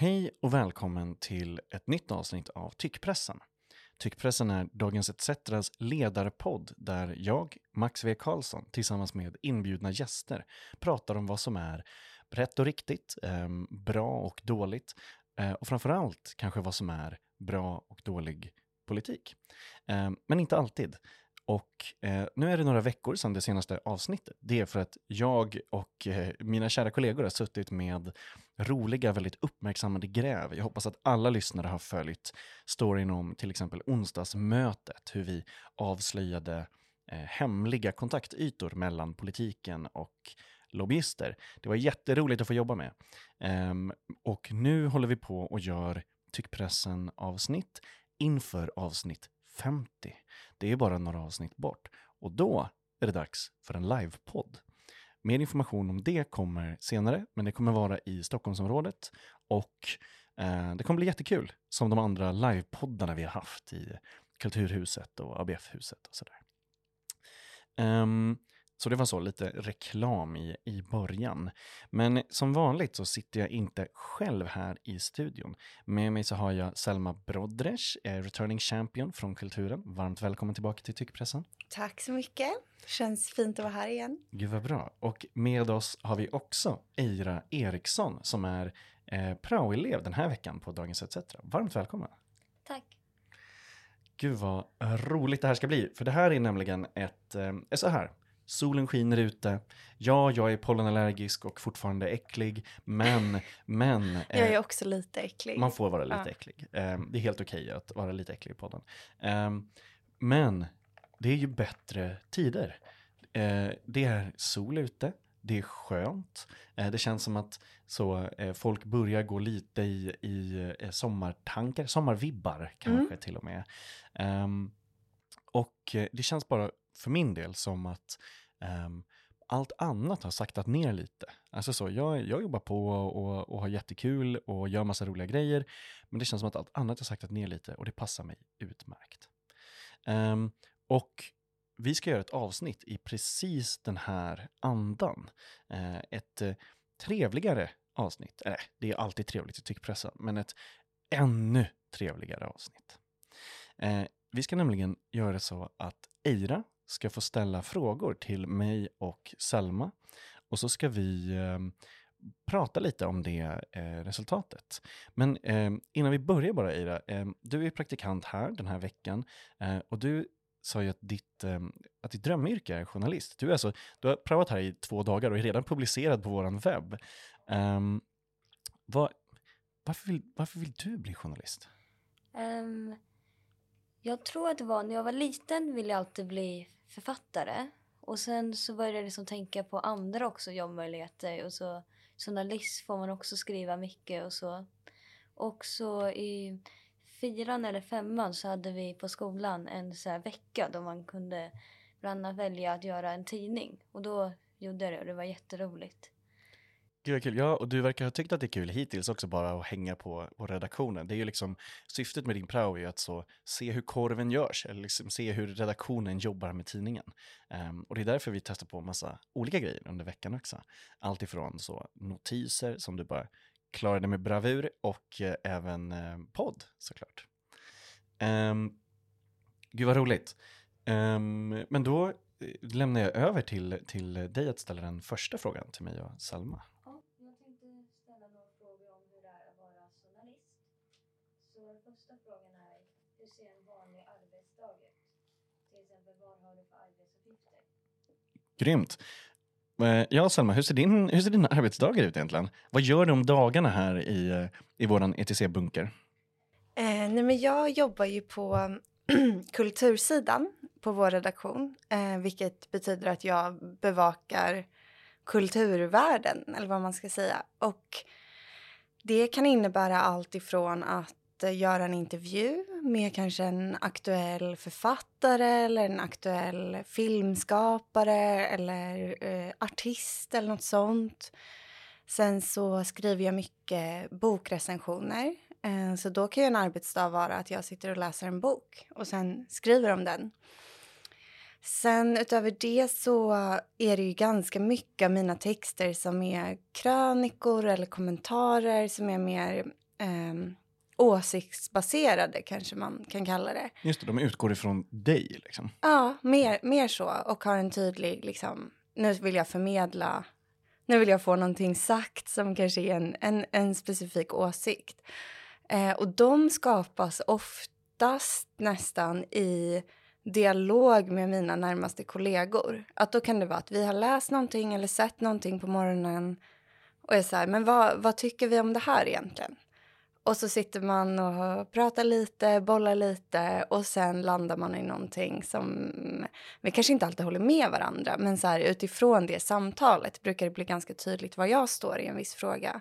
Hej och välkommen till ett nytt avsnitt av Tyckpressen. Tyckpressen är Dagens ETCs ledarpodd där jag, Max V. Karlsson, tillsammans med inbjudna gäster pratar om vad som är rätt och riktigt, eh, bra och dåligt eh, och framförallt kanske vad som är bra och dålig politik. Eh, men inte alltid. Och eh, nu är det några veckor sedan det senaste avsnittet. Det är för att jag och eh, mina kära kollegor har suttit med roliga, väldigt uppmärksammade gräv. Jag hoppas att alla lyssnare har följt storyn om till exempel onsdagsmötet, hur vi avslöjade eh, hemliga kontaktytor mellan politiken och lobbyister. Det var jätteroligt att få jobba med. Ehm, och nu håller vi på och gör Tyckpressen-avsnitt inför avsnitt 50. Det är bara några avsnitt bort. Och då är det dags för en livepodd. Mer information om det kommer senare, men det kommer vara i Stockholmsområdet och eh, det kommer bli jättekul, som de andra livepoddarna vi har haft i Kulturhuset och ABF-huset och sådär. Um, så det var så lite reklam i, i början. Men som vanligt så sitter jag inte själv här i studion. Med mig så har jag Selma Brodres, eh, returning champion från Kulturen. Varmt välkommen tillbaka till Tyckpressen. Tack så mycket. Känns fint att vara här igen. Gud vad bra. Och med oss har vi också Eira Eriksson som är eh, praoelev den här veckan på Dagens ETC. Varmt välkommen. Tack. Gud vad roligt det här ska bli. För det här är nämligen ett, eh, så här, solen skiner ute. Ja, jag är pollenallergisk och fortfarande äcklig, men, men. jag är eh, också lite äcklig. Man får vara lite ja. äcklig. Eh, det är helt okej okay att vara lite äcklig i podden. Eh, men det är ju bättre tider. Eh, det är sol ute. Det är skönt. Eh, det känns som att så, eh, folk börjar gå lite i, i sommartankar, sommarvibbar kanske mm. till och med. Um, och eh, det känns bara för min del som att um, allt annat har saktat ner lite. Alltså så, jag, jag jobbar på och, och har jättekul och gör massa roliga grejer, men det känns som att allt annat har saktat ner lite och det passar mig utmärkt. Um, och vi ska göra ett avsnitt i precis den här andan. Uh, ett uh, trevligare avsnitt, eller det är alltid trevligt i tyckpressen, men ett ännu trevligare avsnitt. Uh, vi ska nämligen göra så att Eira ska få ställa frågor till mig och Selma. Och så ska vi eh, prata lite om det eh, resultatet. Men eh, innan vi börjar bara Eira, eh, du är praktikant här den här veckan eh, och du sa ju att ditt, eh, att ditt drömyrke är journalist. Du, är alltså, du har prövat här i två dagar och är redan publicerad på vår webb. Ehm, vad, varför, vill, varför vill du bli journalist? Um, jag tror att det var när jag var liten ville jag alltid bli författare. Och sen så började jag liksom tänka på andra också jobbmöjligheter. Och så journalist får man också skriva mycket och så. Och så i fyran eller femman så hade vi på skolan en så här vecka då man kunde bland annat välja att göra en tidning. Och då gjorde jag det och det var jätteroligt. Gud vad kul. Ja, och du verkar ha tyckt att det är kul hittills också bara att hänga på, på redaktionen. Det är ju liksom, syftet med din prao är ju att så, se hur korven görs, eller liksom se hur redaktionen jobbar med tidningen. Um, och det är därför vi testar på en massa olika grejer under veckan också. Allt ifrån så notiser som du bara klarade med bravur och uh, även uh, podd såklart. Um, ehm, gud vad roligt. Um, men då eh, lämnar jag över till, till dig att ställa den första frågan till mig och Salma. första frågan är, hur ser en vanlig arbetsdag ut? Till exempel, vad har du för arbetsuppgifter? Grymt. Eh, ja, Selma, hur ser, din, hur ser dina arbetsdagar ut egentligen? Vad gör du om dagarna här i, eh, i vår ETC-bunker? Eh, nej, men jag jobbar ju på kultursidan på vår redaktion, eh, vilket betyder att jag bevakar kulturvärlden, eller vad man ska säga. Och det kan innebära allt ifrån att Eh, göra en intervju med kanske en aktuell författare eller en aktuell filmskapare eller eh, artist eller något sånt. Sen så skriver jag mycket bokrecensioner. Eh, så då kan ju en arbetsdag vara att jag sitter och läser en bok och sen skriver om den. Sen utöver det så är det ju ganska mycket av mina texter som är krönikor eller kommentarer som är mer eh, åsiktsbaserade kanske man kan kalla det. Just det, de utgår ifrån dig liksom. Ja, mer, mer så och har en tydlig liksom, nu vill jag förmedla, nu vill jag få någonting sagt som kanske är en, en, en specifik åsikt. Eh, och de skapas oftast nästan i dialog med mina närmaste kollegor. Att då kan det vara att vi har läst någonting eller sett någonting på morgonen och är så här, men vad, vad tycker vi om det här egentligen? Och så sitter man och pratar lite, bollar lite och sen landar man i någonting som vi kanske inte alltid håller med varandra men så här, utifrån det samtalet brukar det bli ganska tydligt var jag står i en viss fråga.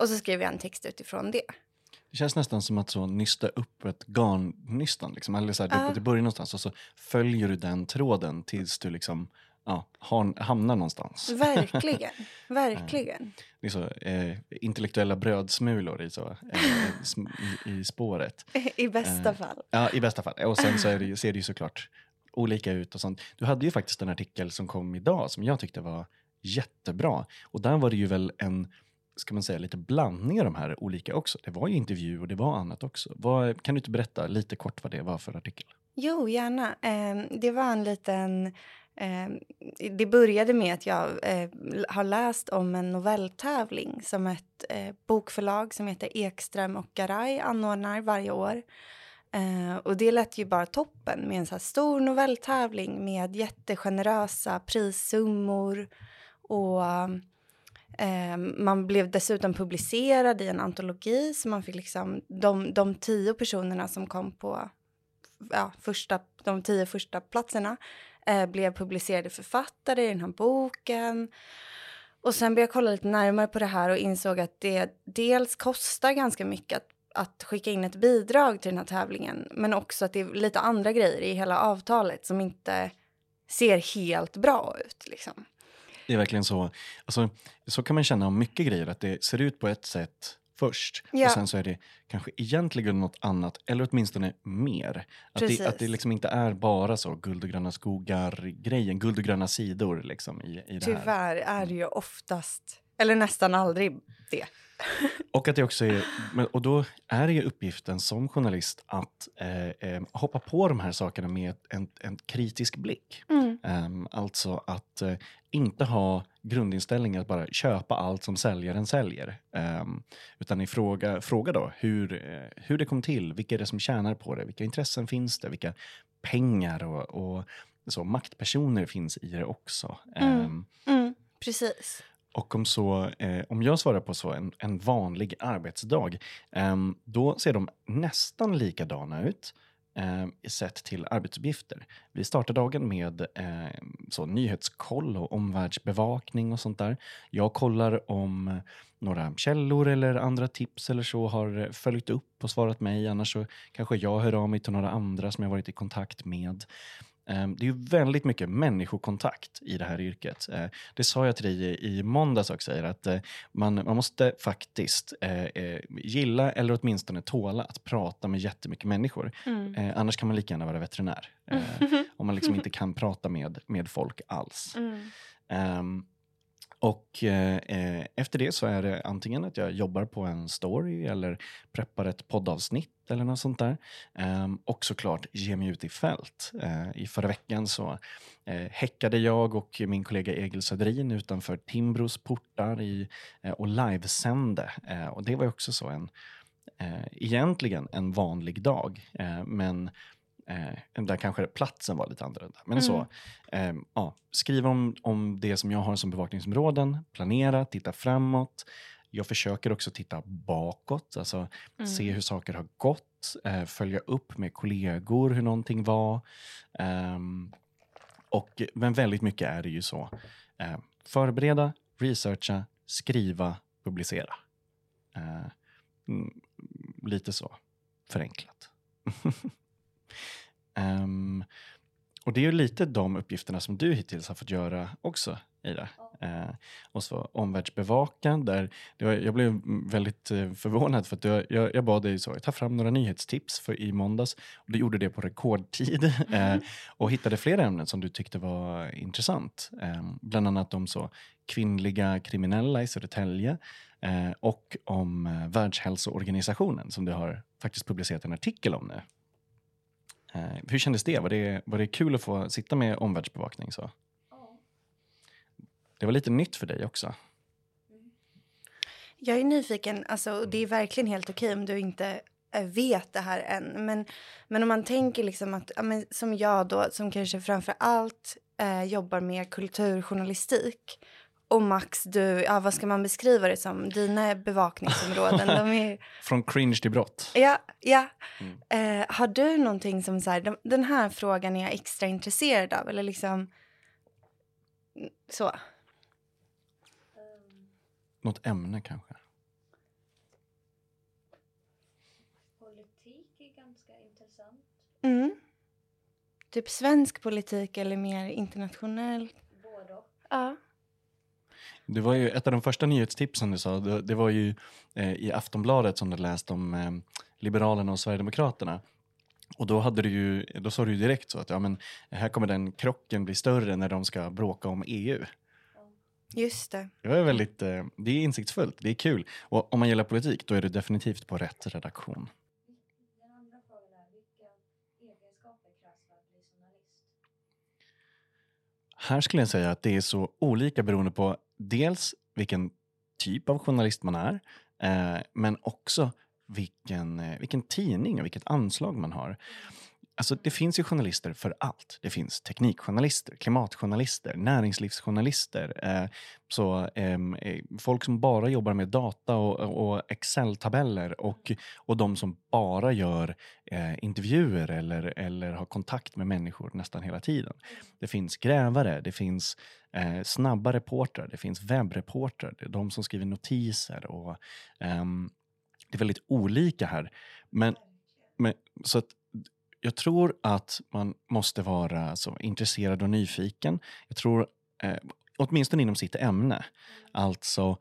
Och så skriver jag en text utifrån det. Det känns nästan som att så nysta upp ett garnnystan. Liksom. Eller så här, uh. du börjar någonstans och så följer du den tråden tills du liksom ja, hamnar någonstans. Verkligen, verkligen. det är så, eh, intellektuella brödsmulor i, så, eh, i, i, spåret. I bästa eh, fall. Ja, i bästa fall. Och sen så det, ser det ju såklart olika ut och sånt. Du hade ju faktiskt en artikel som kom idag som jag tyckte var jättebra. Och där var det ju väl en ska man säga, lite blandning av de här olika också. Det var ju intervju och det var annat också. Vad, kan du inte berätta lite kort vad det var för artikel? Jo, gärna. Eh, det var en liten Eh, Ehm, det började med att jag eh, har läst om en novelltävling som ett eh, bokförlag som heter Ekström och Garay anordnar varje år. Ehm, och det lät ju bara toppen med en så stor novelltävling med jättegenerösa prissummor och ehm, man blev dessutom publicerad i en antologi så man fick liksom de, de tio personerna som kom på ja, första, de tio första platserna eh, blev publicerade författare i den här boken. Och sen började jag kolla lite närmare på det här och insåg att det dels kostar ganska mycket att, att skicka in ett bidrag till den här tävlingen men också att det är lite andra grejer i hela avtalet som inte ser helt bra ut. Liksom. Det är verkligen så. Alltså, så kan man känna om mycket grejer, att det ser ut på ett sätt först ja. och sen så är det kanske egentligen något annat eller åtminstone mer. Att det, att det liksom inte är bara så guld och gröna skogar-grejen, guld och gröna sidor liksom i, i det Tyvärr här. Är det ju oftast, eller nästan aldrig det. och att det också är, och då är det ju uppgiften som journalist att eh, eh, hoppa på de här sakerna med en, en kritisk blick. Mm. Um, alltså att eh, inte ha grundinställningen att bara köpa allt som säljaren säljer. Um, utan i fråga, då hur, eh, hur det kom till, vilka är det som tjänar på det, vilka intressen finns det, vilka pengar och, och så, maktpersoner finns i det också. Mm. Um, mm, precis. Och om, så, eh, om jag svarar på så en, en vanlig arbetsdag, eh, då ser de nästan likadana ut eh, sett till arbetsuppgifter. Vi startar dagen med eh, så, nyhetskoll och omvärldsbevakning och sånt där. Jag kollar om några källor eller andra tips eller så har följt upp och svarat mig. Annars så kanske jag hör av mig till några andra som jag varit i kontakt med. Ehm, det är ju väldigt mycket människokontakt i det här yrket. Eh, det sa jag till dig i måndags också, att eh, man, man måste faktiskt eh, gilla eller åtminstone tåla att prata med jättemycket människor. Mm. Annars kan man lika gärna vara veterinär. Om man liksom inte kan prata med, med folk alls. Mm. Um, och eh, eh, efter det så är det antingen att jag jobbar på en story eller preppar ett poddavsnitt eller något sånt där. Um, och såklart ge mig ut i fält. Uh, I förra veckan så uh, häckade jag och min kollega Egil Söderin utanför Timbros portar i, uh, och livesände. Uh, och det var också så en, egentligen en vanlig dag. men Eh, där kanske platsen var lite annorlunda. Men mm. så, eh, ja, skriv om, om det som jag har som bevakningsområden, planera, titta framåt. Jag försöker också titta bakåt, alltså mm. se hur saker har gått, eh, följa upp med kollegor hur någonting var. Um, och, men väldigt mycket är det ju så. Eh, förbereda, researcha, skriva, publicera. Eh, mm, lite så förenklat. um, och det är ju lite de uppgifterna som du hittills har fått göra också, Ida. Eh, och så omvärldsbevaka, där var, jag blev väldigt eh, förvånad för att jag, jag, jag bad dig så, ta fram några nyhetstips för i måndags. Och du gjorde det på rekordtid eh, och hittade flera ämnen som du tyckte var intressant. Eh, bland annat om så kvinnliga kriminella i Södertälje. eh, och om eh, Världshälsoorganisationen som du har faktiskt publicerat en artikel om nu. Eh, hur kändes det? Var, det? var det kul att få sitta med omvärldsbevakning? Så? Det var lite nytt för dig också. Jag är nyfiken, alltså, och det är verkligen helt okej om du inte eh, vet det här än. Men, men om man tänker liksom att, ja, men, som jag då, som kanske framför allt eh, jobbar med kulturjournalistik. Och Max, du, ja, vad ska man beskriva det som? Dina bevakningsområden, de är... Från cringe till brott. Ja, ja. Mm. Eh, har du någonting som så här, de, den här frågan är jag extra intresserad av? Eller liksom så? Något ämne kanske? Politik är ganska intressant. Mm. Typ svensk politik eller mer internationell? Både och. Ja. Det var ju ett av de första nyhetstipsen du sa, det, det var ju eh, i Aftonbladet som du läste om eh, Liberalerna och Sverigedemokraterna. Och då, hade du ju, då sa du ju direkt så att ja, men här kommer den krocken bli större när de ska bråka om EU. Just det. Det, var väldigt, eh, det är insiktsfullt, det är kul. Och om man gillar politik, då är du definitivt på rätt redaktion. Här skulle jag säga att det är så olika beroende på dels vilken typ av journalist man är, eh, men också vilken, eh, vilken tidning och vilket anslag man har. Alltså, det finns ju journalister för allt. Det finns teknikjournalister, klimatjournalister, näringslivsjournalister. Eh, så, ehm, eh, folk som bara jobbar med data och, och Excel-tabeller och, och de som bara gör eh, intervjuer eller, eller har kontakt med människor nästan hela tiden. Det finns grävare, det finns eh, snabba reportrar, det finns webbreportrar, det är de som skriver notiser. och ehm, Det är väldigt olika här. Men, men, så att jag tror att man måste vara så intresserad och nyfiken. Jag tror, eh, åtminstone inom sitt ämne. Alltså,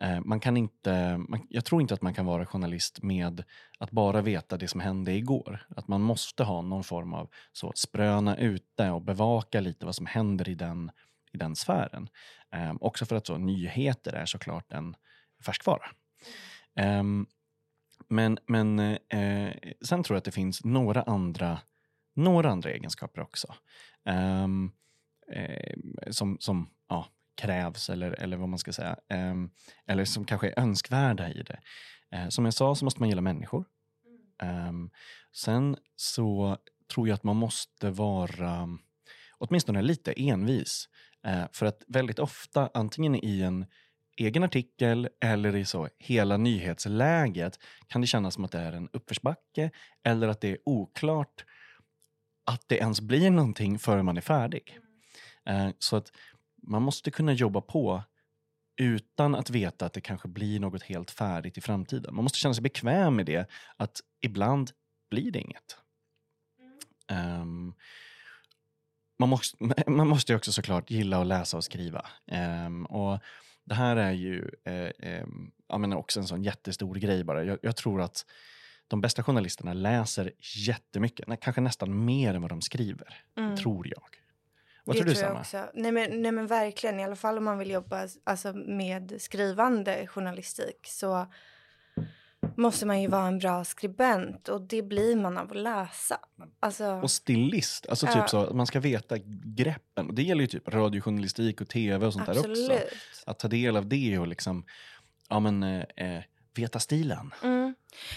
eh, man kan inte, man, jag tror inte att man kan vara journalist med att bara veta det som hände igår. Att man måste ha någon form av så, spröna ute och bevaka lite vad som händer i den, i den sfären. Eh, också för att så, nyheter är såklart en färskvara. Um, men, men eh, sen tror jag att det finns några andra, några andra egenskaper också. Um, eh, som som ja, krävs, eller, eller vad man ska säga. Um, eller som kanske är önskvärda i det. Uh, som jag sa så måste man gilla människor. Um, sen så tror jag att man måste vara åtminstone lite envis. Uh, för att väldigt ofta, antingen i en egen artikel eller i så hela nyhetsläget kan det kännas som att det är en uppförsbacke eller att det är oklart att det ens blir någonting förrän man är färdig. Eh, så att man måste kunna jobba på utan att veta att det kanske blir något helt färdigt i framtiden. Man måste känna sig bekväm med det, att ibland blir det inget. Um, man, måste, man måste också såklart gilla att läsa och skriva. Um, och det här är ju eh, eh, ja, men också en sån jättestor grej bara. Jag, jag, tror att de bästa journalisterna läser jättemycket, nej, kanske nästan mer än vad de skriver. Mm. Tror jag. Vad det tror du, tror jag också. Nej men, nej men verkligen, i alla fall om man vill jobba alltså, med skrivande journalistik så måste man ju vara en bra skribent och det blir man av att läsa. Alltså, och stilist, alltså typ så, man ska veta greppen. Det gäller ju typ radiojournalistik och tv och sånt absolut. där också. Att ta del av det och liksom, ja men, eh, eh, veta stilen. Mm.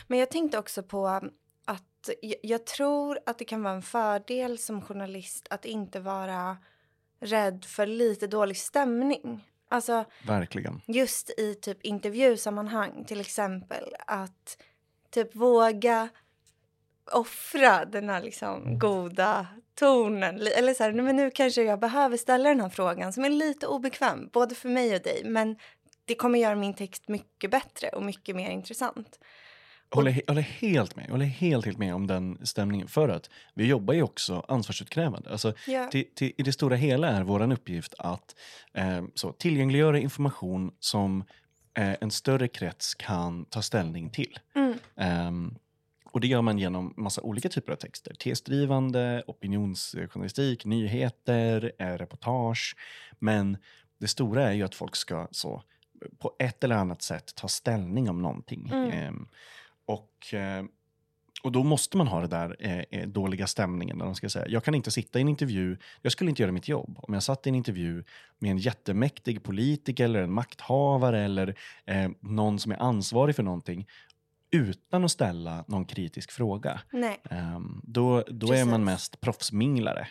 Men jag tänkte också på att jag tror att det kan vara en fördel som journalist att inte vara rädd för lite dålig stämning. Alltså, Verkligen. Just i typ intervjusammanhang till exempel. Att typ våga offra den här liksom goda tonen. Eller så här, men nu kanske jag behöver ställa den här frågan som är lite obekväm, både för mig och dig. Men det kommer göra min text mycket bättre och mycket mer intressant. Jag håller, håller helt med. Jag håller helt, helt med om den stämningen. För att vi jobbar ju också ansvarsutkrävande. Alltså, Ja. till, till, I det stora hela är vår uppgift att eh, så, tillgängliggöra information som eh, en större krets kan ta ställning till. Mm. Ehm, och det gör man genom massa olika typer av texter. Tesdrivande, opinionsjournalistik, nyheter, eh, reportage. Men det stora är ju att folk ska så på ett eller annat sätt ta ställning om någonting. Mm. Och, eh, och då måste man ha det där eh, eh, dåliga stämningen. Där de ska säga. Jag kan inte sitta i en intervju, jag skulle inte göra mitt jobb om jag satt i en intervju med en jättemäktig politiker eller en makthavare eller eh, någon som är ansvarig för någonting utan att ställa någon kritisk fråga. Nej. Ehm, då då är man mest proffsminglare.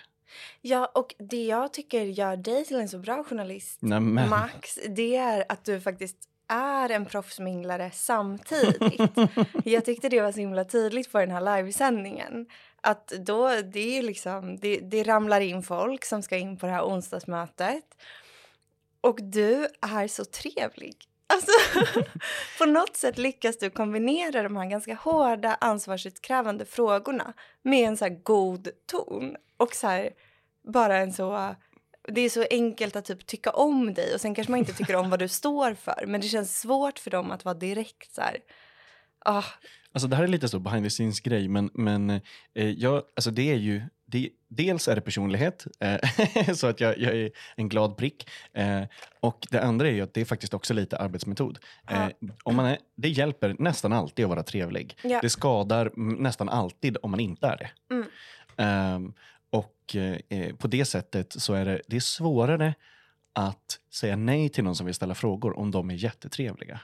Ja, och det jag tycker gör dig till en så bra journalist, Nej, men- Max, det är att du faktiskt är en proffsminglare samtidigt. jag tyckte det var så himla tydligt på den här livesändningen. Att då, det är liksom, det, det ramlar in folk som ska in på det här onsdagsmötet. Och du är så trevlig. Alltså, på något sätt lyckas du kombinera de här ganska hårda, ansvarsutkrävande frågorna med en så här god ton. Och så här, bara en så... Det är så enkelt att typ tycka om dig och sen kanske man inte tycker om vad du står för. Men det känns svårt för dem att vara direkt så här... Ah, Alltså det här är lite så behind the scenes grej, men, men eh, jag, alltså det är ju, det, dels är det personlighet, eh, så att jag, jag är en glad prick. Eh, och det andra är att det är faktiskt också lite arbetsmetod. Eh, om man är, det hjälper nästan alltid att vara trevlig. Ja. Det skadar nästan alltid om man inte är det. Mm. Och eh, på det sättet så är det, det är svårare att säga nej till någon som vill ställa frågor om de är jättetrevliga.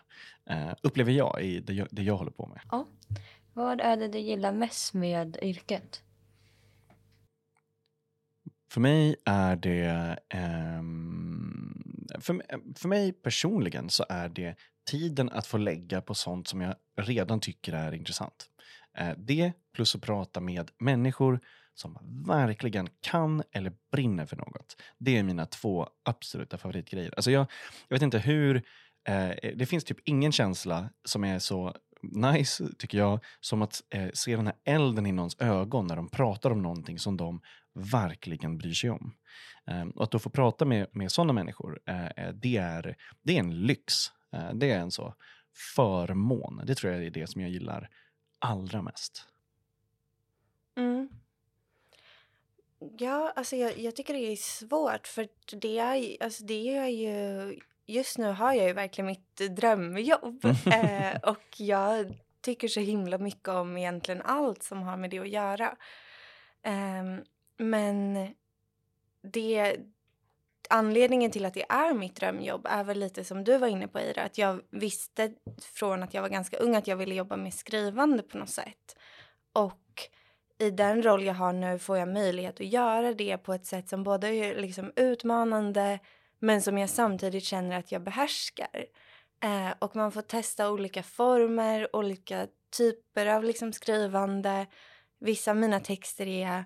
Eh, upplever jag i det jag, det jag håller på med. Ja. Vad är det du gillar mest med yrket? För mig är det... ehm, för, för mig personligen så är det tiden att få lägga på sånt som jag redan tycker är intressant. Eh, det plus att prata med människor som verkligen kan eller brinner för något. Det är mina två absoluta favoritgrejer. Alltså jag, jag vet inte hur... Eh, det finns typ ingen känsla som är så nice, tycker jag, som att eh, se den här elden i någons ögon när de pratar om någonting som de verkligen bryr sig om. Eh, och att då få prata med, med sådana människor, eh, eh, det, är, det är en lyx. Eh, det är en så förmån. Det tror jag är det som jag gillar allra mest. Mm. Ja, alltså jag, jag tycker det är svårt för det är, alltså det är ju... Just nu har jag ju verkligen mitt drömjobb eh, och jag tycker så himla mycket om egentligen allt som har med det att göra. Ehm, men det, anledningen till att det är mitt drömjobb är väl lite som du var inne på Ira, att jag visste från att jag var ganska ung att jag ville jobba med skrivande på något sätt. Och i den roll jag har nu får jag möjlighet att göra det på ett sätt som både är liksom utmanande men som jag samtidigt känner att jag behärskar. Eh, och man får testa olika former, olika typer av liksom skrivande. Vissa av mina texter är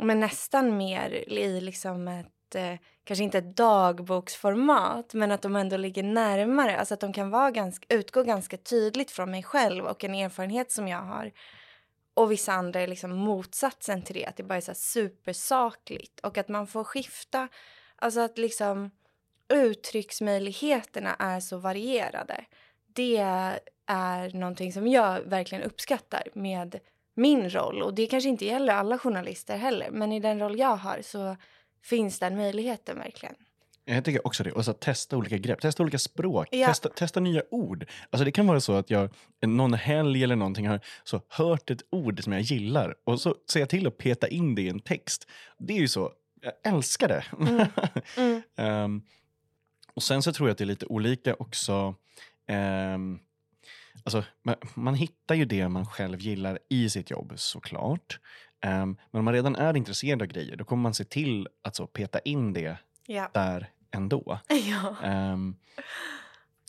men nästan mer i liksom ett, eh, kanske inte ett dagboksformat, men att de ändå ligger närmare. Alltså att de kan vara ganska, utgå ganska tydligt från mig själv och en erfarenhet som jag har. Och vissa andra är liksom motsatsen till det, att det bara är så här supersakligt. Och att man får skifta, alltså att liksom uttrycksmöjligheterna är så varierade. Det är någonting som jag verkligen uppskattar med min roll. Och det kanske inte gäller alla journalister heller, men i den roll jag har så finns den möjligheten verkligen. Jag tycker också det. Och så testa olika grepp, testa olika språk, Ja. testa, testa nya ord. Alltså det kan vara så att jag någon helg eller någonting har så hört ett ord som jag gillar och så ser jag till att peta in det i en text. Det är ju så, jag älskar det. Mm. Ehm, och sen så tror jag att det är lite olika också. ehm, alltså, man, man hittar ju det man själv gillar i sitt jobb såklart. Ehm, men om man redan är intresserad av grejer då kommer man se till att så peta in det Ja. där ändå. ja. Ehm,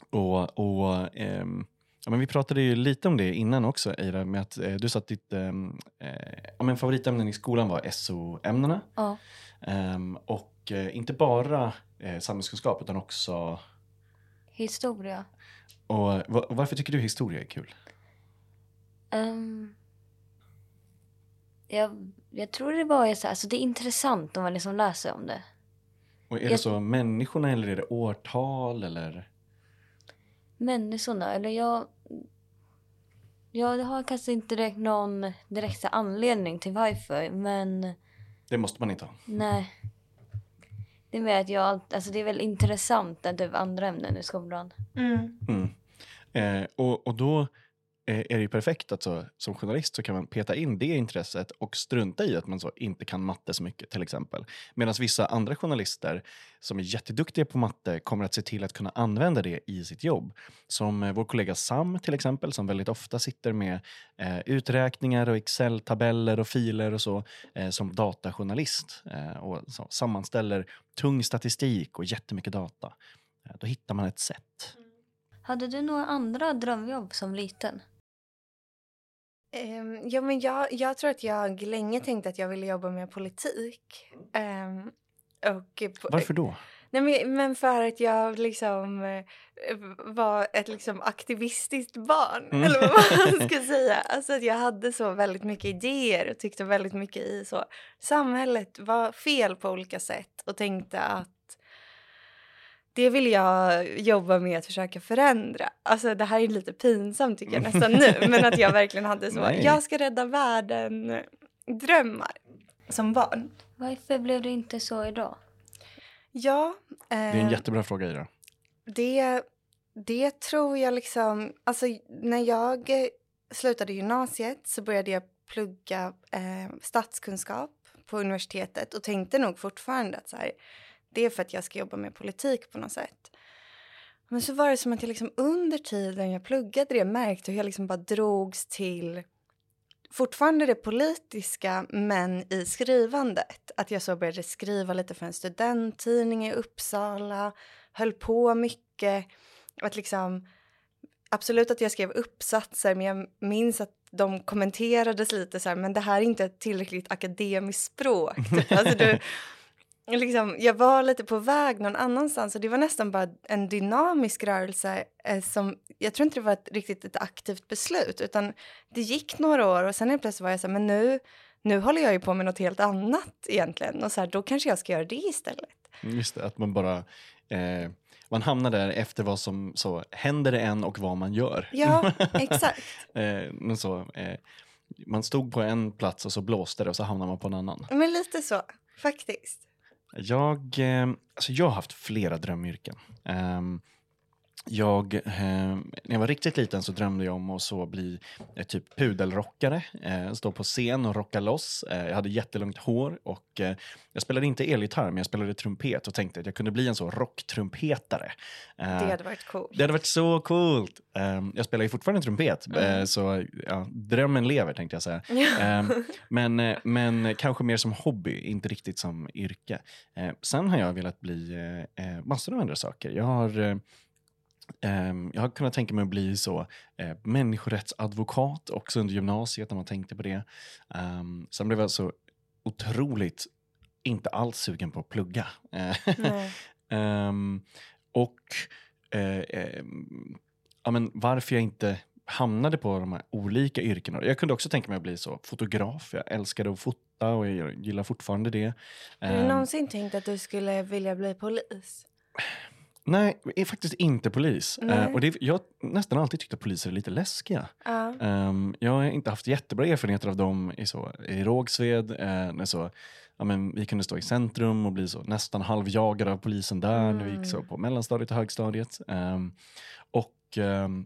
och och ehm, ja, men vi pratade ju lite om det innan också, Eira, med att eh, du sa att ditt ehm, eh, ja, men favoritämnen i skolan var SO-ämnena. Ja. Och eh, inte bara eh, samhällskunskap utan också... Historia. Och, va- varför tycker du historia är kul? Jag, jag tror det bara är så här, alltså det är intressant om man liksom läser om det. Och är det Jag- så människorna eller är det årtal eller? Människorna, eller jag... Jag har kanske inte direkt någon direkt anledning till varför, men Det måste man inte ha. nej. Det är med att jag, alltså det är väl intressant än typ andra ämnen i skolan. Mm. Mm. Eh, och, och då Eh, är det ju perfekt att så, som journalist så kan man peta in det intresset och strunta i att man så inte kan matte så mycket till exempel. Medan vissa andra journalister som är jätteduktiga på matte kommer att se till att kunna använda det i sitt jobb. Som eh, vår kollega Sam till exempel som väldigt ofta sitter med eh, uträkningar och Excel-tabeller och filer och så eh, som datajournalist eh, och så, sammanställer tung statistik och jättemycket data. Eh, då hittar man ett sätt. Mm. Hade du några andra drömjobb som liten? Ehm, ja, men jag, jag tror att jag länge tänkte att jag ville jobba med politik. Ehm, och Varför då? Nej, men, men för att jag liksom eh, var ett liksom aktivistiskt barn, Mm. eller vad man ska säga. Alltså att jag hade så väldigt mycket idéer och tyckte väldigt mycket i så. Samhället var fel på olika sätt och tänkte att det vill jag jobba med att försöka förändra. Alltså det här är lite pinsamt tycker jag nästan nu, men att jag verkligen hade så, Nej. jag ska rädda världen drömmar som barn. Varför blev det inte så idag? Ja. Det är en eh, jättebra fråga Ira. Det, det tror jag liksom... Alltså, när jag eh, slutade gymnasiet så började jag plugga eh, statskunskap på universitetet och tänkte nog fortfarande att så här, det är för att jag ska jobba med politik på något sätt. Men så var det som att jag liksom under tiden jag pluggade det märkte hur jag liksom bara drogs till fortfarande det politiska men i skrivandet. Att jag så började skriva lite för en studenttidning i Uppsala, höll på mycket. Att liksom, absolut att jag skrev uppsatser men jag minns att de kommenterades lite så här, men det här är inte ett tillräckligt akademiskt språk. Typ. Alltså du, liksom, jag var lite på väg någon annanstans och det var nästan bara en dynamisk rörelse eh, som, jag tror inte det var ett, riktigt ett aktivt beslut utan det gick några år och sen helt plötsligt var jag så här, men nu, nu håller jag ju på med något helt annat egentligen och så här, då kanske jag ska göra det istället. Just det, att man bara eh, man hamnar där efter vad som så händer det en och vad man gör. Ja, exakt. eh, men så, eh, man stod på en plats och så blåste det och så hamnar man på en annan. Men lite så, faktiskt. Jag, eh, alltså jag har haft flera drömyrken. Ehm, jag, eh, när jag var riktigt liten så drömde jag om att så bli eh, typ pudelrockare, eh, stå på scen och rocka loss. Eh, jag hade jättelångt hår och eh, jag spelade inte elgitarr men jag spelade trumpet och tänkte att jag kunde bli en så rocktrumpetare. Eh, Det hade varit coolt. det hade varit så coolt. Ehm, jag spelar ju fortfarande trumpet, Mm. så ja, drömmen lever tänkte jag säga. Ehm, men, men kanske mer som hobby, inte riktigt som yrke. Sen har jag velat bli massor av andra saker. Jag har, jag har kunnat tänka mig att bli så eh, människorättsadvokat också under gymnasiet när man tänkte på det. Um, sen blev jag så otroligt inte alls sugen på att plugga. Ehm, och eh, ehm, ja, men varför jag inte hamnade på de här olika yrkena. Jag kunde också tänka mig att bli så fotograf. Jag älskade att fota och jag gillar fortfarande det. Har du Ehm, någonsin tänkt att du skulle vilja bli polis? Nej, är faktiskt inte polis. Eh, och det, jag har nästan alltid tyckt att poliser är lite läskiga. Ja. Ehm, jag har inte haft jättebra erfarenheter av dem i, så, i Rågsved. Uh, när så, ja, men vi kunde stå i centrum och bli så nästan halvjagade av polisen där när vi gick så Mm. på mellanstadiet och högstadiet. Ehm, och ehm,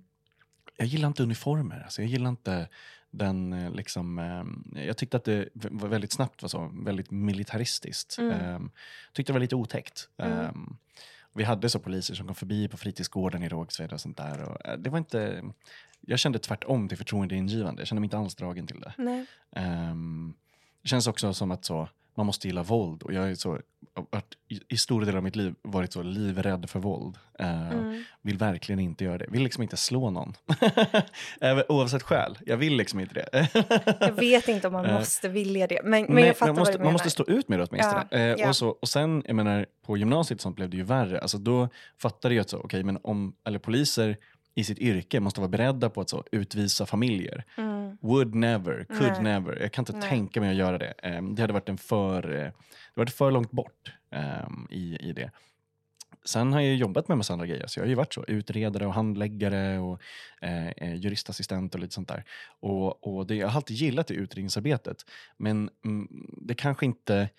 jag gillar inte uniformer. Alltså, jag gillar inte den eh, liksom, ehm, jag tyckte att det var väldigt snabbt var så väldigt militaristiskt. Mm. Ehm, tyckte det var lite otäckt. Mm. Ehm, vi hade så poliser som kom förbi på fritidsgården i Rågsved och sånt där. Och, eh, det var inte, jag kände tvärtom till förtroendeingivande. Jag kände mig inte alls dragen till det. Nej. Ehm, det känns också som att så, man måste gilla våld. Och jag är så, varit, i, stora delar av mitt liv varit så livrädd för våld. Ehm, Mm. Vill verkligen inte göra det. Vill liksom inte slå någon. Oavsett skäl. Jag vill liksom inte det. Jag vet inte om man Eh, måste vilja det, men, men Nej, jag fattar man, måste, vad du man menar. måste stå ut med det åtminstone. Ja, eh, ja. Och, så, och sen, jag menar, på gymnasiet sånt blev det ju värre. Alltså då fattade jag att så, okej, men om, eller poliser i sitt yrke måste vara beredda på att så, utvisa familjer. Mm. Would never, could Nej. never. Jag kan inte Nej. tänka mig att göra det. Eh, det hade varit en för, eh, det varit för långt bort eh, i, i det. Sen har jag jobbat med massa andra grejer. Så jag har ju varit så, utredare och handläggare och eh, eh, juristassistent och lite sånt där. Och, och det, jag har alltid gillat det utredningsarbetet. Men mm, det kanske inte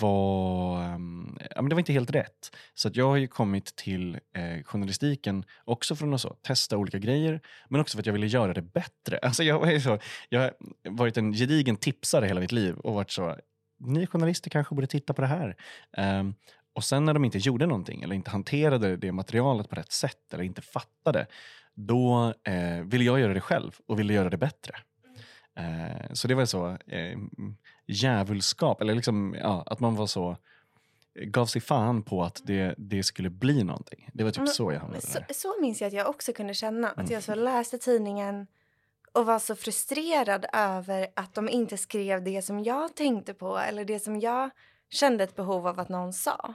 var, ehm, ja, men det var inte helt rätt. Så att jag har ju kommit till eh, journalistiken också från att så, testa olika grejer, men också för att jag ville göra det bättre. Alltså jag, var ju så, jag har varit en gedigen tipsare hela mitt liv och varit så, ni journalister kanske borde titta på det här. Um, och sen när de inte gjorde någonting eller inte hanterade det materialet på rätt sätt eller inte fattade, då eh, ville jag göra det själv och ville göra det bättre. Eh, så det var så eh, djävulskap, eller liksom, ja, att man var så gav sig fan på att det, det skulle bli någonting. Det var typ Men- så jag hamnade Så, där. så minns jag att jag också kunde känna. Att Mm. jag så läste tidningen och var så frustrerad över att de inte skrev det som jag tänkte på eller det som jag kände ett behov av att någon sa.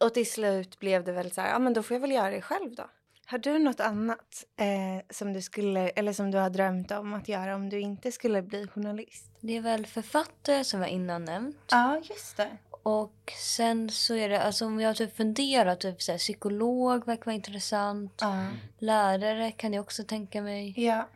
Och till slut blev det väl så här, ja men då får jag väl göra det själv då. Har du något annat eh, som du skulle, eller som du har drömt om att göra om du inte skulle bli journalist? Det är väl författare som jag innan nämnt. Ja, just det. Och sen så är det, alltså om jag har typ funderat, typ så här, psykolog verkar vara intressant. Ja. Lärare kan jag också tänka mig. ja.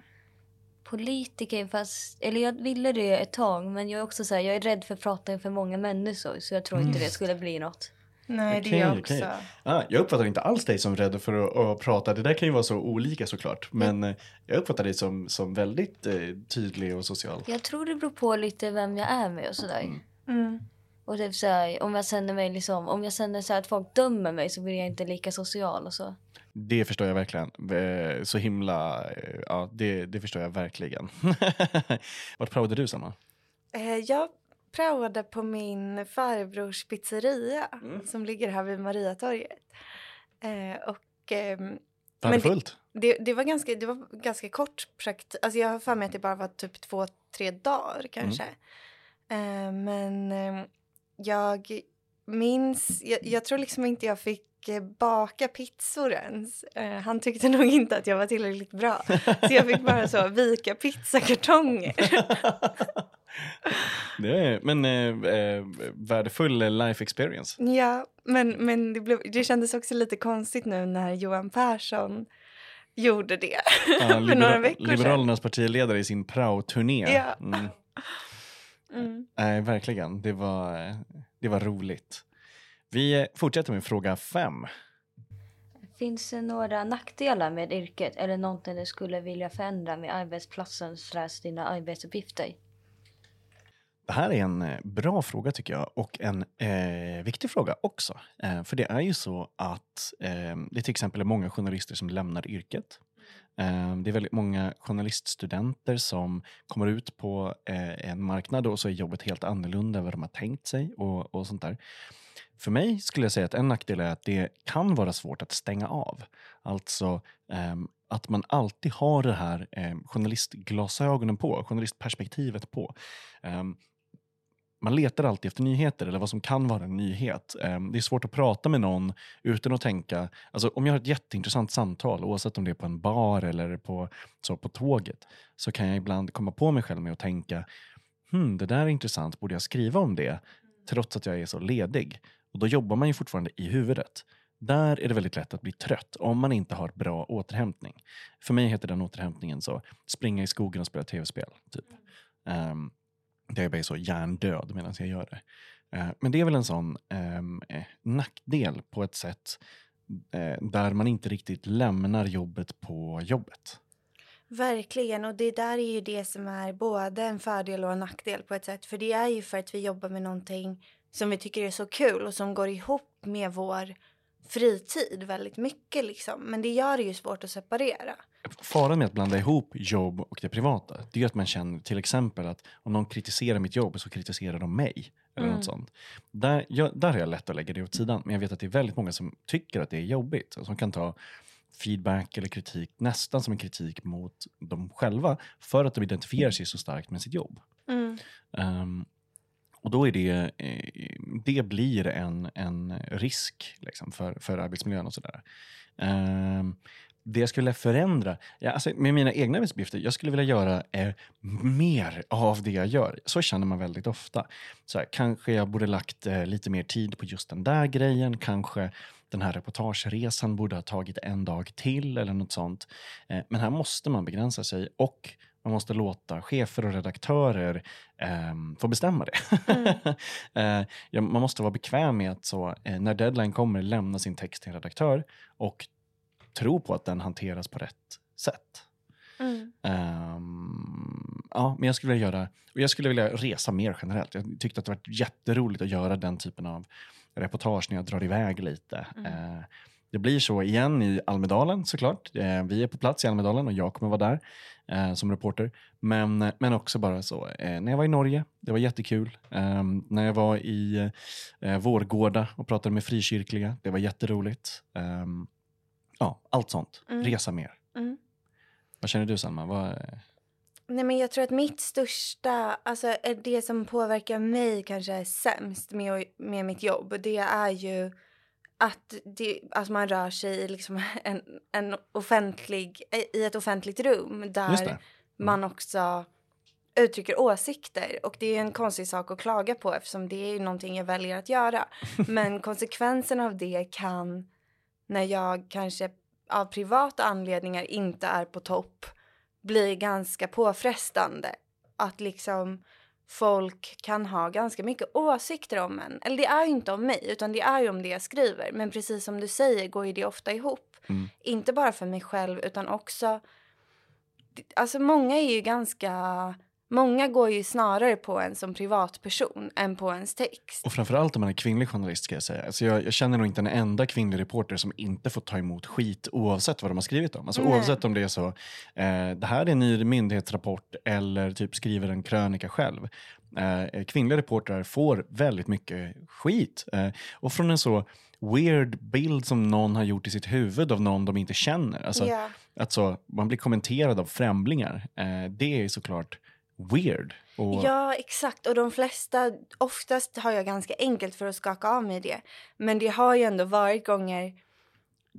Politiker, fast, eller jag ville det ett tag men jag är också så här, jag är rädd för att prata inför många människor så jag tror inte det skulle bli något. Nej, det är Okej, jag också. Ah, jag uppfattar inte alls dig som rädd för att, att prata. Det där kan ju vara så olika såklart. Men eh, jag uppfattar dig som, som väldigt eh, tydlig och social. Jag tror det beror på lite vem jag är med och sådär. Mm. Och typ så här, om jag känner mig liksom, om jag känner så här att folk dömer mig så blir jag inte lika social och så. Det förstår jag verkligen. Eh, Så himla, eh, ja det, det förstår jag verkligen. Vart praoade du Sanna? Jag praoade på min farbrors pizzeria Mm. som ligger här vid Mariatorget. Eh, och ehm, Värdefullt. det, det, var ganska, det var ganska kort praktik. Alltså jag har för mig att det bara var typ två, tre dagar kanske. Eh, men eh, jag minns, jag, jag tror liksom inte jag fick eh, baka pizzor ens. Eh, han tyckte nog inte att jag var tillräckligt bra. Så jag fick bara så vika pizzakartonger. det är, men eh, eh, värdefull life experience. Ja, men, men det, blev, det kändes också lite konstigt nu när Johan Persson gjorde det Ja, för några libera- veckor sedan. Liberalernas partiledare i sin prao-turné. Ja. Mm. Mm. Nej, verkligen. Det var, eh, det var roligt. Vi eh, fortsätter med fråga fem. Finns det några nackdelar med yrket eller någonting du skulle vilja förändra med arbetsplatsen slash dina arbetsuppgifter? Det här är en eh, bra fråga tycker jag och en eh, viktig fråga också. Eh, för det är ju så att eh, det till exempel är många journalister som lämnar yrket. Eh, det är väldigt många journaliststudenter som kommer ut på eh, en marknad och så är jobbet helt annorlunda än vad de har tänkt sig och, och sånt där. För mig skulle jag säga att en nackdel är att det kan vara svårt att stänga av. Alltså ehm, att man alltid har det här eh, journalistglasögonen på, journalistperspektivet på. Ehm, man letar alltid efter nyheter eller vad som kan vara en nyhet. Ehm, det är svårt att prata med någon utan att tänka, alltså om jag har ett jätteintressant samtal, oavsett om det är på en bar eller på, så på tåget, så kan jag ibland komma på mig själv med att tänka, hmm, det där är intressant, borde jag skriva om det? Trots att jag är så ledig. Och då jobbar man ju fortfarande i huvudet. Där är det väldigt lätt att bli trött om man inte har bra återhämtning. För mig heter den återhämtningen så springa i skogen och spela tv-spel. Typ. Um, jag är så hjärndöd medan jag gör det. Eh, men det är väl en sån ehm, eh, nackdel på ett sätt eh, där man inte riktigt lämnar jobbet på jobbet. Verkligen, och det där är ju det som är både en fördel och en nackdel på ett sätt. För det är ju för att vi jobbar med någonting som vi tycker är så kul och som går ihop med vår fritid väldigt mycket liksom. Men det gör det ju svårt att separera. Faran med att blanda ihop jobb och det privata, det är att man känner till exempel att om någon kritiserar mitt jobb så kritiserar de mig. Eller Mm. något sånt. Där, jag, där har jag lätt att lägga det åt sidan, men jag vet att det är väldigt många som tycker att det är jobbigt. och Som kan ta feedback eller kritik nästan som en kritik mot dem själva för att de identifierar sig så starkt med sitt jobb. Mm. Ehm, och då är det, eh, det blir en, en risk liksom, för, för arbetsmiljön och sådär. Ehm, det jag skulle förändra, ja, alltså, med mina egna arbetsuppgifter, jag skulle vilja göra eh, mer av det jag gör. Så känner man väldigt ofta. Så här, kanske jag borde lagt eh, lite mer tid på just den där grejen, kanske den här reportageresan borde ha tagit en dag till eller något sånt. Eh, men här måste man begränsa sig och man man måste låta chefer och redaktörer eh, få bestämma det. Mm. eh, ja, man måste vara bekväm med att så, eh, när deadline kommer lämna sin text till en redaktör och tro på att den hanteras på rätt sätt. Mm. Ehm, ja, men jag skulle vilja göra, och jag skulle vilja resa mer generellt. Jag tyckte att det var jätteroligt att göra den typen av reportage när jag drar iväg lite. Mm. Eh, det blir så igen i Almedalen såklart. Eh, vi är på plats i Almedalen och jag kommer vara där eh, som reporter. Men, men också bara så, eh, när jag var i Norge, det var jättekul. Ehm, när jag var i eh, Vårgårda och pratade med frikyrkliga, det var jätteroligt. Ehm, ja, allt sånt. Mm. Resa mer. Mm. Vad känner du Salma? Vad, Nej, men jag tror att mitt största, alltså är det som påverkar mig kanske sämst med, med mitt jobb, det är ju att, det, att man rör sig i liksom en, en offentlig, i ett offentligt rum där det. man också uttrycker åsikter. Och det är en konstig sak att klaga på eftersom det är någonting jag väljer att göra. Men konsekvensen av det kan, när jag kanske av privata anledningar inte är på topp, bli ganska påfrestande. Att liksom folk kan ha ganska mycket åsikter om en. Eller det är ju inte om mig, utan det är ju om det jag skriver. Men precis som du säger går ju det ofta ihop. Mm. Inte bara för mig själv, utan också... Alltså många är ju ganska... Många går ju snarare på en som privatperson än på ens text. Och framförallt om man är kvinnlig journalist ska jag säga. Alltså jag, jag känner nog inte en enda kvinnlig reporter som inte får ta emot skit oavsett vad de har skrivit om. Alltså Nej. oavsett om det är så, eh, det här är en ny myndighetsrapport eller typ skriver en krönika själv. Eh, kvinnliga reportrar får väldigt mycket skit. Eh, och från en så weird bild som någon har gjort i sitt huvud av någon de inte känner. Alltså, ja. att så, man blir kommenterad av främlingar. Eh, det är såklart weird. Och, Ja, exakt. Och de flesta, oftast har jag ganska enkelt för att skaka av mig det. Men det har ju ändå varit gånger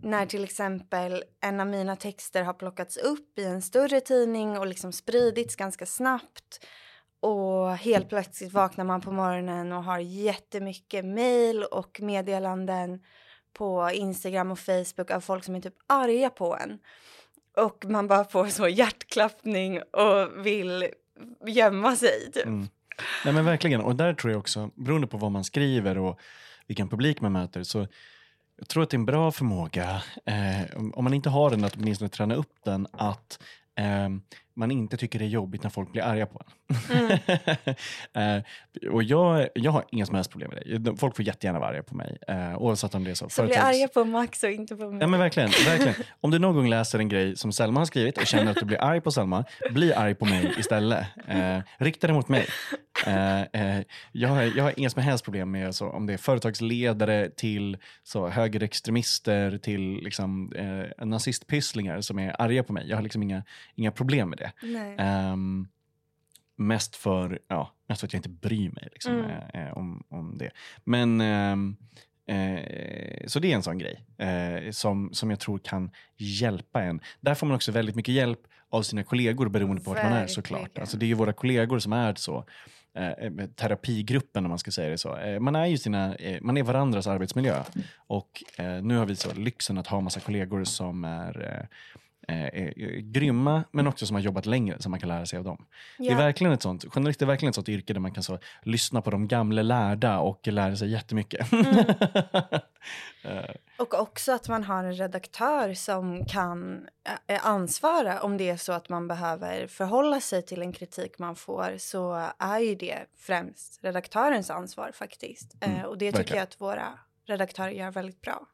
när till exempel en av mina texter har plockats upp i en större tidning och liksom spridits ganska snabbt. Och helt plötsligt vaknar man på morgonen och har jättemycket mejl och meddelanden på Instagram och Facebook av folk som är typ arga på en. Och man bara får så hjärtklappning och vill gömma sig. Typ. Mm. Nej men verkligen, och där tror jag också, beroende på vad man skriver och vilken publik man möter, så jag tror att det är en bra förmåga, eh, om man inte har den, att åtminstone träna upp den, att eh, man inte tycker det är jobbigt när folk blir arga på en. eh, och jag, jag har inga som helst problem med det. Folk får jättegärna vara arga på mig, eh, oavsett om det är så. Så bli företags- arga på Max och inte på mig. Ja men verkligen, verkligen. Om du någon gång läser en grej som Selma har skrivit och känner att du blir arg på Selma, bli arg på mig istället. Eh, rikta det mot mig. Eh, eh, jag, har, jag har inga som helst problem med så, om det är företagsledare till så, högerextremister till liksom, nazistpysslingar som är arga på mig. Jag har liksom inga, inga problem med det. Nej. Ehm, mest, för, ja, mest för att jag inte bryr mig liksom, Mm. eh, eh, om, om det. Men ehm, eh, Så det är en sån grej eh, som, som jag tror kan hjälpa en. Där får man också väldigt mycket hjälp av sina kollegor beroende på vart man är såklart. Verkligen. Alltså, det är ju våra kollegor som är så eh, med terapigruppen om man ska säga det så. Eh, man är ju sina, eh, man är varandras arbetsmiljö. Och eh, nu har vi så lyxen att ha massa kollegor som är eh, eh, är grymma men också som har jobbat längre som man kan lära sig av dem. Det är verkligen ett sånt, journalist är verkligen ett sånt yrke där man kan så lyssna på de gamla lärda och lära sig jättemycket. Mm. Eh, Och också att man har en redaktör som kan eh, ansvara om det är så att man behöver förhålla sig till en kritik man får så är ju det främst redaktörens ansvar faktiskt. Eh, Mm, och det tycker verkligen. jag att våra redaktörer gör väldigt bra.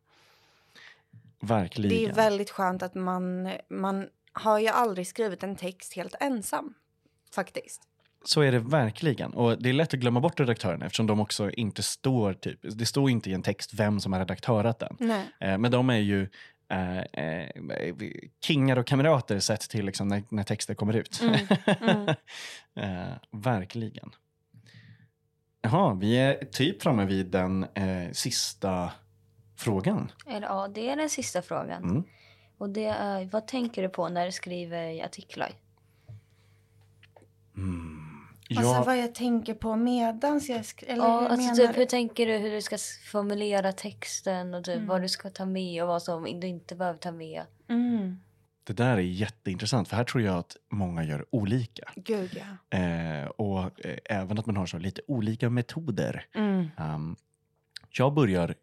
Verkligen. Det är väldigt skönt att man, man har ju aldrig skrivit en text helt ensam faktiskt. Så är det verkligen. Och det är lätt att glömma bort redaktörerna eftersom de också inte står, typ, det står inte i en text vem som har redaktörat den. Nej. Eh, men de är ju eh, eh, kingar och kamrater sett till liksom, när, när texter kommer ut. Mm, mm. eh, verkligen. Jaha, vi är typ framme vid den eh, sista frågan. Ja, det är den sista frågan. Mm. Och det är, vad tänker du på när du skriver artiklar? Mm. Alltså Ja, vad jag tänker på medans jag skriver. Eller Ja, hur alltså, menar typ, hur tänker du hur du ska formulera texten och typ Mm. vad du ska ta med och vad som du inte behöver ta med? Mm. Det där är jätteintressant, för här tror jag att många gör olika. Gud ja. Eh, och eh, även att man har så lite olika metoder. Mm. Um, jag börjar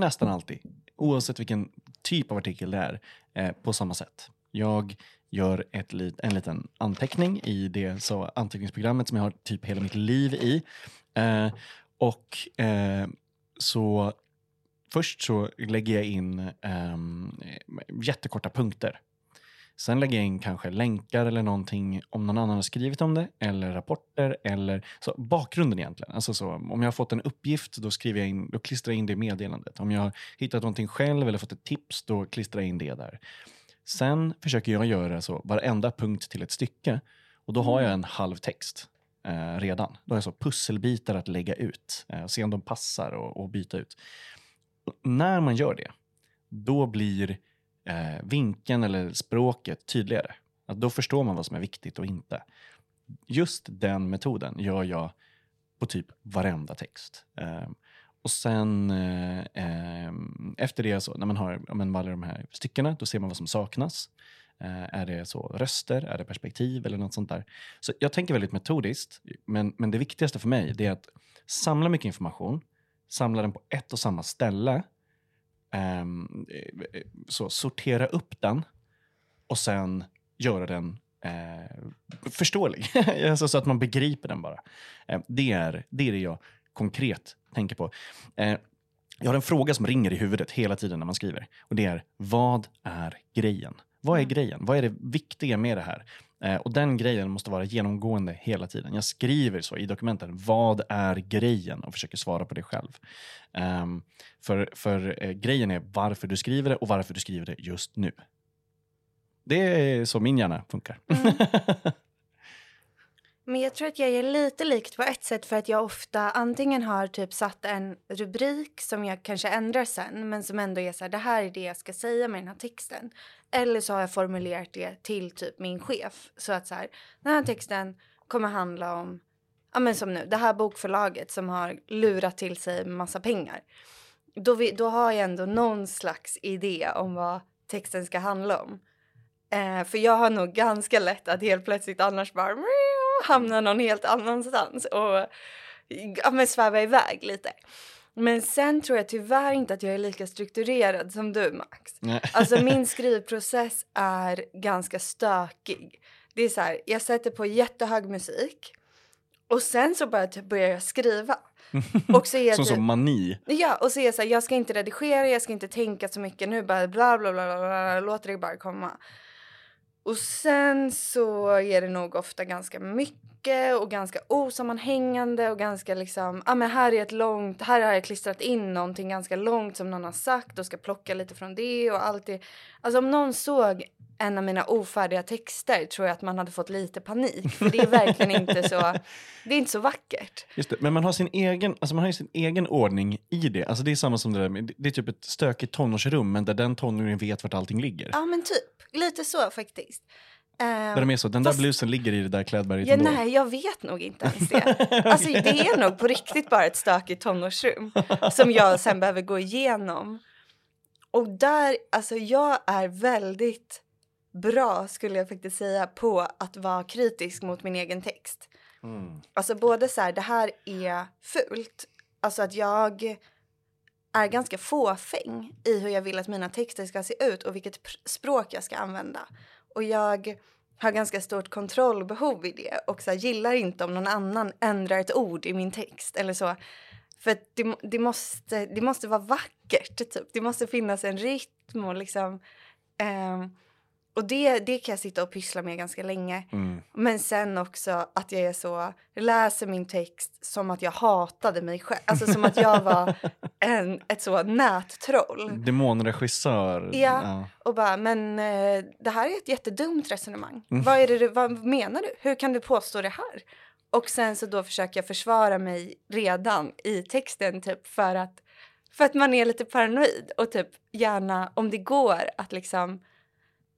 nästan alltid, oavsett vilken typ av artikel det är, eh, på samma sätt. Jag gör ett, lit- en liten anteckning i det så anteckningsprogrammet som jag har typ hela mitt liv i. Eh, och eh, så först så lägger jag in ehm, jättekorta punkter. Sen lägger jag in kanske länkar eller någonting om någon annan har skrivit om det, eller rapporter, eller så, bakgrunden egentligen. Alltså så, om jag har fått en uppgift, då, skriver jag in, då klistrar jag in det i meddelandet. Om jag har hittat någonting själv eller fått ett tips, då klistrar jag in det där. Sen försöker jag göra så varenda punkt till ett stycke och då har jag en halv text eh, redan. Då har jag så pusselbitar att lägga ut eh, och se om de passar och, och byta ut. Och när man gör det, då blir eh, vinkeln eller språket tydligare. Att då förstår man vad som är viktigt och inte. Just den metoden gör jag på typ varenda text. Eh, och sen eh, eh, efter det, så, när man har man alla de här styckena, då ser man vad som saknas. Eh, är det så röster, är det perspektiv eller något sånt där? Så jag tänker väldigt metodiskt, men, men det viktigaste för mig det är att samla mycket information, samla den på ett och samma ställe, eh, så sortera upp den och sen göra den eh, förståelig. alltså så att man begriper den bara. Eh, det, är, det är det jag konkret tänker på. Eh, jag har en fråga som ringer i huvudet hela tiden när man skriver. Och det är, vad är grejen? Vad är Mm. grejen? Vad är det viktiga med det här? Eh, och den grejen måste vara genomgående hela tiden. Jag skriver så i dokumenten, vad är grejen? Och försöker svara på det själv. Ehm, för för eh, grejen är varför du skriver det och varför du skriver det just nu. Det är så min hjärna funkar. Mm. Men jag tror att jag är lite likt på ett sätt för att jag ofta antingen har typ satt en rubrik som jag kanske ändrar sen men som ändå är så här, det här är det jag ska säga med den här texten. Eller så har jag formulerat det till typ min chef så att så här, den här texten kommer handla om, ja men som nu, det här bokförlaget som har lurat till sig massa pengar. Då, vi, då har jag ändå någon slags idé om vad texten ska handla om. Eh, för jag har nog ganska lätt att helt plötsligt annars bara hamna någon helt annanstans och ja, men sväva iväg lite. Men sen tror jag tyvärr inte att jag är lika strukturerad som du Max. Nej. Alltså min skrivprocess är ganska stökig. Det är så här, jag sätter på jättehög musik och sen så bara typ börjar jag skriva. Och så är Som typ, som mani. Ja, och så är jag så här, jag ska inte redigera, jag ska inte tänka så mycket nu, bara bla bla bla bla, bla låter det bara komma. Och sen så är det nog ofta ganska mycket och ganska osammanhängande och ganska liksom, ja men här är ett långt, här har jag klistrat in någonting ganska långt som någon har sagt och ska plocka lite från det och allt det. Alltså om någon såg en av mina ofärdiga texter tror jag att man hade fått lite panik för det är verkligen inte så, det är inte så vackert. Just det. Men man har sin egen, alltså man har sin egen ordning i det. Alltså det är samma som det där med, det är typ ett stökigt tonårsrum, men där den tonåringen vet vart allting ligger. Ja men typ, lite så faktiskt. Där de är så, den där Fast- blusen ligger i det där klädberget Ja, ändå. nej, jag vet nog inte ens det. Alltså, det är nog på riktigt bara ett stökigt tonårsrum som jag sen behöver gå igenom. Och där, alltså jag är väldigt bra skulle jag faktiskt säga på att vara kritisk mot min egen text. Mm. Alltså både så här, det här är fult. Alltså att jag är ganska fåfäng i hur jag vill att mina texter ska se ut och vilket pr- språk jag ska använda. Och jag har ganska stort kontrollbehov i det och så här, gillar inte om någon annan ändrar ett ord i min text eller så. För att det, det, måste, det måste vara vackert, typ. Det måste finnas en rytm och liksom... Eh, och det, det kan jag sitta och pyssla med ganska länge. Mm. Men sen också att jag är så, läser min text som att jag hatade mig själv. Alltså som att jag var en, ett så nättroll. Demonregissör. Ja. Och bara, men eh, det här är ett jättedumt resonemang. Mm. Vad, är det, vad menar du? Hur kan du påstå det här? Och sen så då försöker jag försvara mig redan i texten typ för att, för att man är lite paranoid och typ gärna om det går att liksom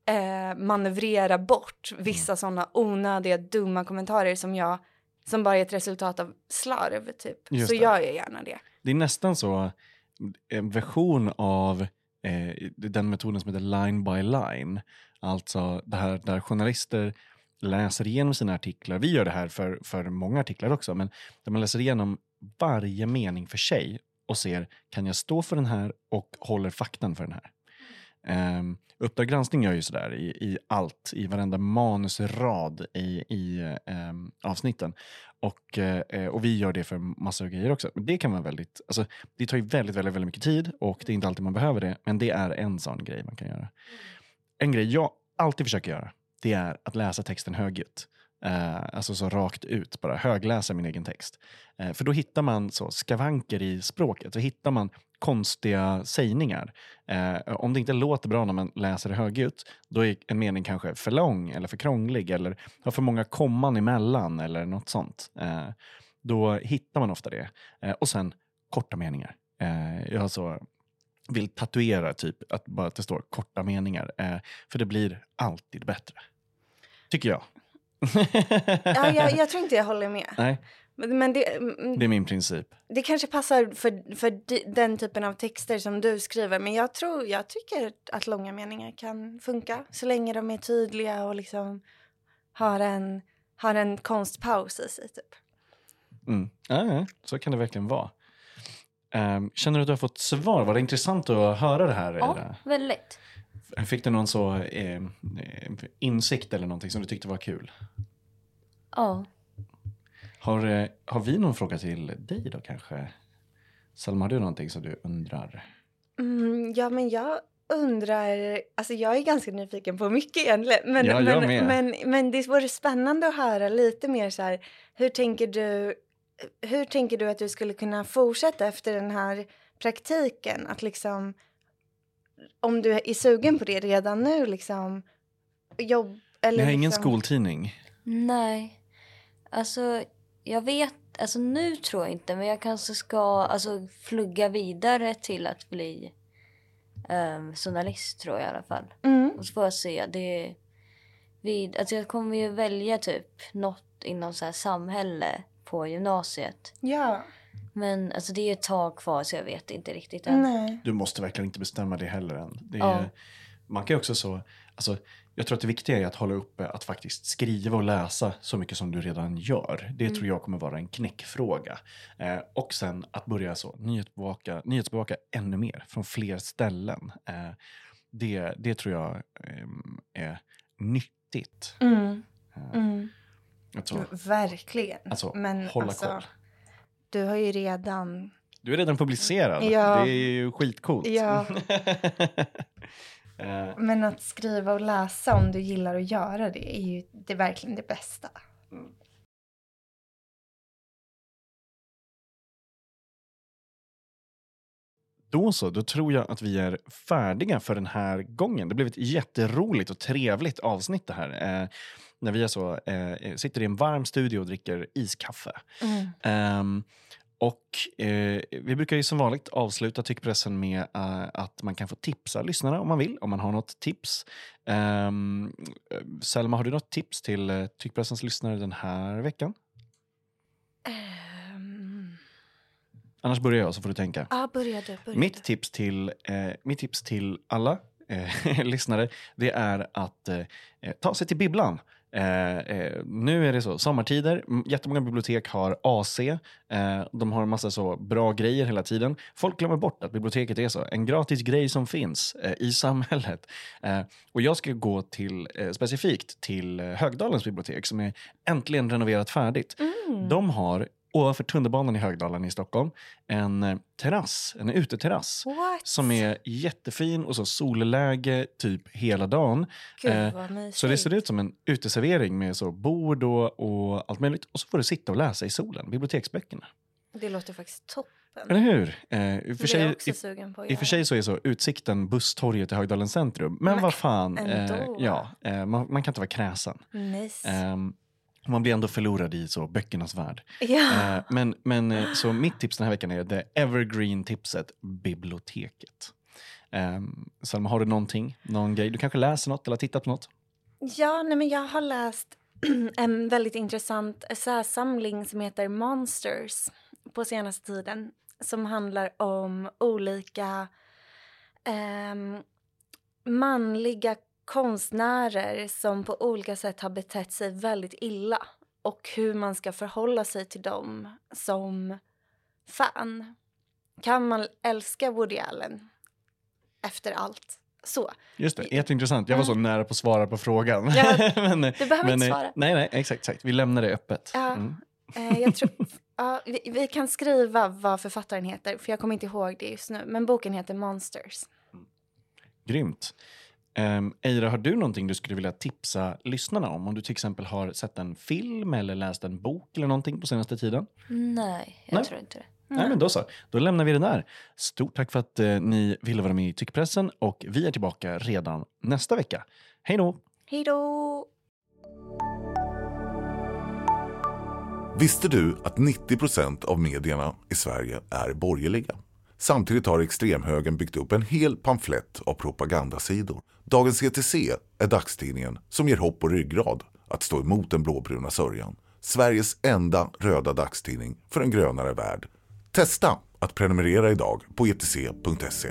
eh, manövrera bort vissa sådana onödiga dumma kommentarer som jag som bara är ett resultat av slarv typ. Just så det. gör jag gärna det. Det är nästan så en version av eh, den metoden som heter line by line. Alltså det här där journalister läser igenom sina artiklar. Vi gör det här för, för många artiklar också, men där man läser igenom varje mening för sig och ser, kan jag stå för den här och håller faktan för den här? Um, Uppdrag granskning gör ju sådär i, i allt, i varenda manusrad i, i um, avsnitten. Och, uh, och vi gör det för massor av grejer också. Men det kan vara väldigt, alltså, det tar ju väldigt, väldigt, väldigt mycket tid och det är inte alltid man behöver det. Men det är en sån grej man kan göra. En grej jag alltid försöker göra, det är att läsa texten högljutt. Eh, alltså så rakt ut, bara högläsa min egen text. Eh, för då hittar man så skavanker i språket. Då hittar man konstiga sägningar. Eh, om det inte låter bra när man läser det högljutt, då är en mening kanske för lång eller för krånglig eller har för många komman emellan eller något sånt. Eh, då hittar man ofta det. Eh, och sen korta meningar. Eh, jag har så vill tatuera typ att bara att det står korta meningar. för det blir alltid bättre. Tycker jag ja, jag, jag, tror inte jag håller med. Nej. Men, det, det är min princip. Det kanske passar för, för den typen av texter som du skriver. Men jag, tror, jag tycker att långa meningar kan funka. Så länge de är tydliga och liksom har en, har en konstpaus i sig. Typ. Mm. Ja, så kan det verkligen vara. Um, känner du att du har fått svar? Var det intressant att höra det här? Ja, väldigt. Fick du någon så eh, insikt eller någonting som du tyckte var kul? Ja. Har, eh, har vi någon fråga till dig då kanske? Salma, har du någonting som du undrar? Mm, ja, men jag undrar... Alltså jag är ganska nyfiken på mycket egentligen. Men, ja, men, men, men det vore spännande att höra lite mer så här, hur tänker du hur tänker du att du skulle kunna fortsätta efter den här praktiken? Att liksom om du är sugen på det redan nu, liksom jobb eller Ni har liksom... ingen skoltidning? Nej, alltså jag vet, alltså nu tror jag inte, men jag kanske ska alltså flugga vidare till att bli um, journalist tror jag i alla fall. Mm. Och så får jag se. Det, vid, alltså jag kommer ju välja typ något inom så här samhälle på gymnasiet. Ja. Men alltså det är ett tag kvar så jag vet inte riktigt än. Nej. Du måste verkligen inte bestämma det heller än. Det är, Ja. Man kan ju också så, alltså, jag tror att det viktiga är att hålla uppe att faktiskt skriva och läsa så mycket som du redan gör. Det tror jag kommer vara en knäckfråga. Eh, och sen att börja så nyhetsbevaka, nyhetsbevaka ännu mer från fler ställen. Eh, det, det tror jag eh, är nyttigt. Mm. Eh, Mm. att så, Verkligen. alltså, Men hålla alltså, koll. Du har ju redan... Du är redan publicerad. Ja. Det är ju skitcoolt. Ja. Eh, Men att skriva och läsa om du gillar att göra det är ju det är verkligen det bästa. Då så, då tror jag att vi är färdiga för den här gången. Det blev ett jätteroligt och trevligt avsnitt det här. Eh, när vi är så, eh, sitter i en varm studio och dricker iskaffe. Ehm, och eh, vi brukar ju som vanligt avsluta tyckpressen med eh, att man kan få tipsa lyssnarna om man vill, om man har något tips. Um, Selma, har du något tips till uh, tyckpressens lyssnare den här veckan? Ehm, Annars börjar jag så får du tänka. Ja, börja du. Börja Mitt du. tips till, eh, mitt tips till alla eh, lyssnare det är att eh, eh, ta sig till bibblan. Eh, eh, nu är det så, sommartider, jättemånga bibliotek har AC, eh, de har en massa så bra grejer hela tiden. Folk glömmer bort att biblioteket är så, en gratis grej som finns eh, i samhället. Eh, och jag ska gå till, specifikt till Högdalens bibliotek som är äntligen renoverat färdigt. Mm. De har ovanför tunnelbanan i Högdalen i Stockholm en eh, terrass, en uteterrass. What? Som är jättefin och så solläge typ hela dagen. Gud eh. Så det ser ut som en uteservering med så bord och, och allt möjligt. Och så får du sitta och läsa i solen, biblioteksböckerna. Det låter faktiskt toppen. Eller hur? Eh, i, och för sig, i, I för sig så är så utsikten busstorget i Högdalens centrum. Men, Men vad fan, eh, ja, eh, man, man kan inte vara kräsen. Nice. Ehm, man blir ändå förlorad i så böckernas värld. ja. Eh, men, men eh, så mitt tips den här veckan är det evergreen-tipset biblioteket. Um, Salma, har du någonting? Någon grej? Du kanske läser något eller tittat på något? Ja, nej, men jag har läst en väldigt intressant essäsamling som heter Monsters på senaste tiden. Som handlar om olika ehm, manliga konstnärer som på olika sätt har betett sig väldigt illa och hur man ska förhålla sig till dem som fan. Kan man älska Woody Allen efter allt? Så. Just det, jätteintressant. Jag var så nära på att svara på frågan. Ja, men, du behöver men, inte eh, svara. Nej, nej, exakt, exakt. Vi lämnar det öppet. Ja, Mm. eh, jag tror, ja, vi, vi kan skriva vad författaren heter, för jag kommer inte ihåg det just nu. Men boken heter Monsters. Grymt. Um, Eira, har du någonting du skulle vilja tipsa lyssnarna om? Om du till exempel har sett en film eller läst en bok eller någonting på senaste tiden? Nej, jag Nej. tror inte det. Nej, men då så. Då lämnar vi det där. Stort tack för att eh, ni ville vara med i Tyckpressen och vi är tillbaka redan nästa vecka. Hej då! Hej då! Visste du att 90% av medierna i Sverige är borgerliga? Samtidigt har extremhögern byggt upp en hel pamflett av propagandasidor. Dagens ETC är dagstidningen som ger hopp och ryggrad att stå emot den blåbruna sörjan. Sveriges enda röda dagstidning för en grönare värld. Testa att prenumerera idag på etc.se.